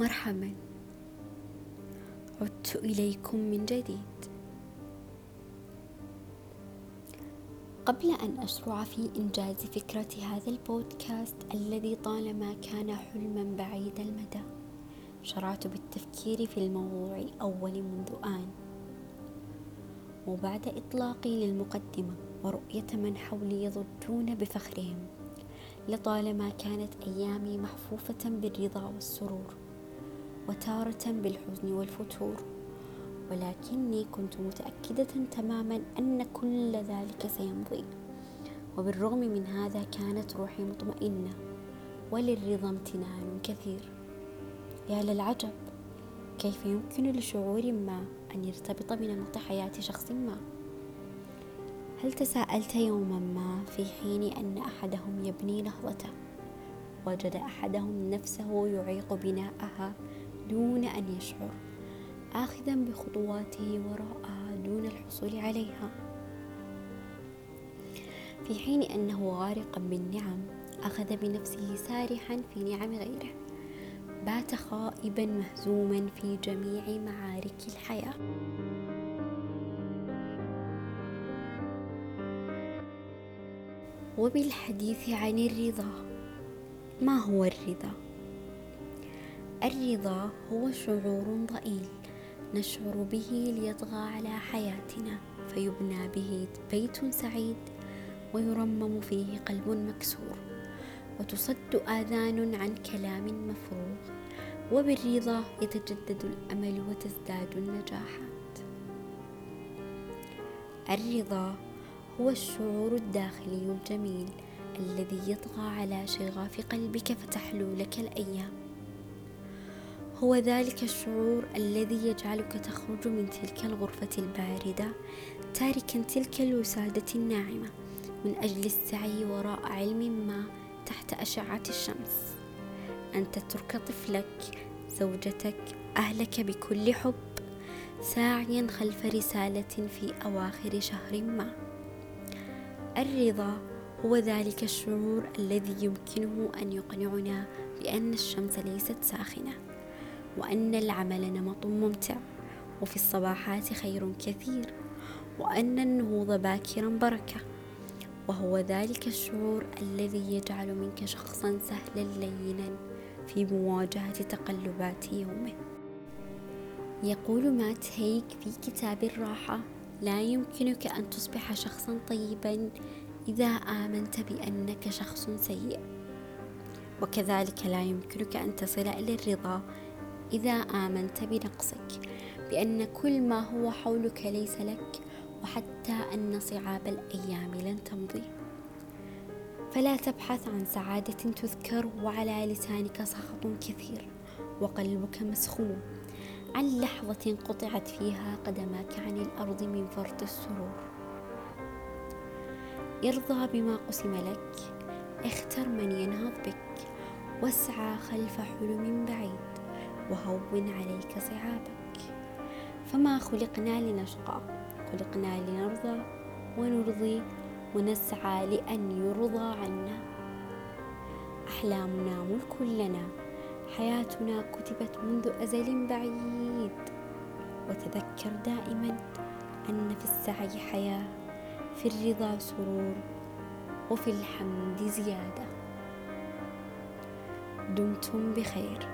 مرحبا. عدت إليكم من جديد. قبل أن أشرع في إنجاز فكرة هذا البودكاست الذي طالما كان حلما بعيد المدى شرعت بالتفكير في الموضوع الأول منذ آن. وبعد إطلاقي للمقدمة ورؤية من حولي يضجون بفخرهم لطالما كانت أيامي محفوفة بالرضا والسرور. وتارة بالحزن والفتور. ولكني كنت متأكدة تماما أن كل ذلك سيمضي. وبالرغم من هذا كانت روحي مطمئنة وللرضا امتنان كثير. يا للعجب كيف يمكن لشعور ما أن يرتبط بنمط حياة شخص ما؟ هل تساءلت يوما ما في حين أن أحدهم يبني نهضته وجد أحدهم نفسه يعيق بناءها دون أن يشعر آخذا بخطواته وراءها دون الحصول عليها. في حين أنه غارقا بالنعم أخذ بنفسه سارحا في نعم غيره. بات خائبا مهزوما في جميع معارك الحياة. وبالحديث عن الرضا ما هو الرضا؟ الرضا هو شعور ضئيل نشعر به ليطغى على حياتنا فيبنى به بيت سعيد ويرمم فيه قلب مكسور وتصد آذان عن كلام مفروغ وبالرضا يتجدد الأمل وتزداد النجاحات. الرضا هو الشعور الداخلي الجميل الذي يطغى على شغاف قلبك فتحلو لك الأيام. هو ذلك الشعور الذي يجعلك تخرج من تلك الغرفة الباردة تاركا تلك الوسادة الناعمة من أجل السعي وراء علم ما تحت أشعة الشمس. أن تترك طفلك زوجتك أهلك بكل حب ساعيا خلف رسالة في أواخر شهر ما. الرضا هو ذلك الشعور الذي يمكنه أن يقنعنا بأن الشمس ليست ساخنة. وأن العمل نمط ممتع وفي الصباحات خير كثير وأن النهوض باكرا بركة وهو ذلك الشعور الذي يجعل منك شخصا سهلا لينا في مواجهة تقلبات يومه. يقول مات هيك في كتاب الراحة لا يمكنك أن تصبح شخصا طيبا إذا آمنت بأنك شخص سيء وكذلك لا يمكنك أن تصل إلى الرضا إذا آمنت بنقصك بأن كل ما هو حولك ليس لك وحتى أن صعاب الأيام لن تمضي. فلا تبحث عن سعادة تذكر وعلى لسانك سخط كثير وقلبك مسخون. عن لحظة قطعت فيها قدماك عن الأرض من فرط السرور. ارضى بما قسم لك اختر من ينهض بك واسعى خلف حلم بعيد. وهون عليك صعابك. فما خلقنا لنشقى خلقنا لنرضى ونرضي ونسعى لأن يرضى عنا. أحلامنا ملك لنا حياتنا كتبت منذ أزل بعيد. وتذكر دائما أن في السعي حياة في الرضا سرور وفي الحمد زيادة. دمتم بخير.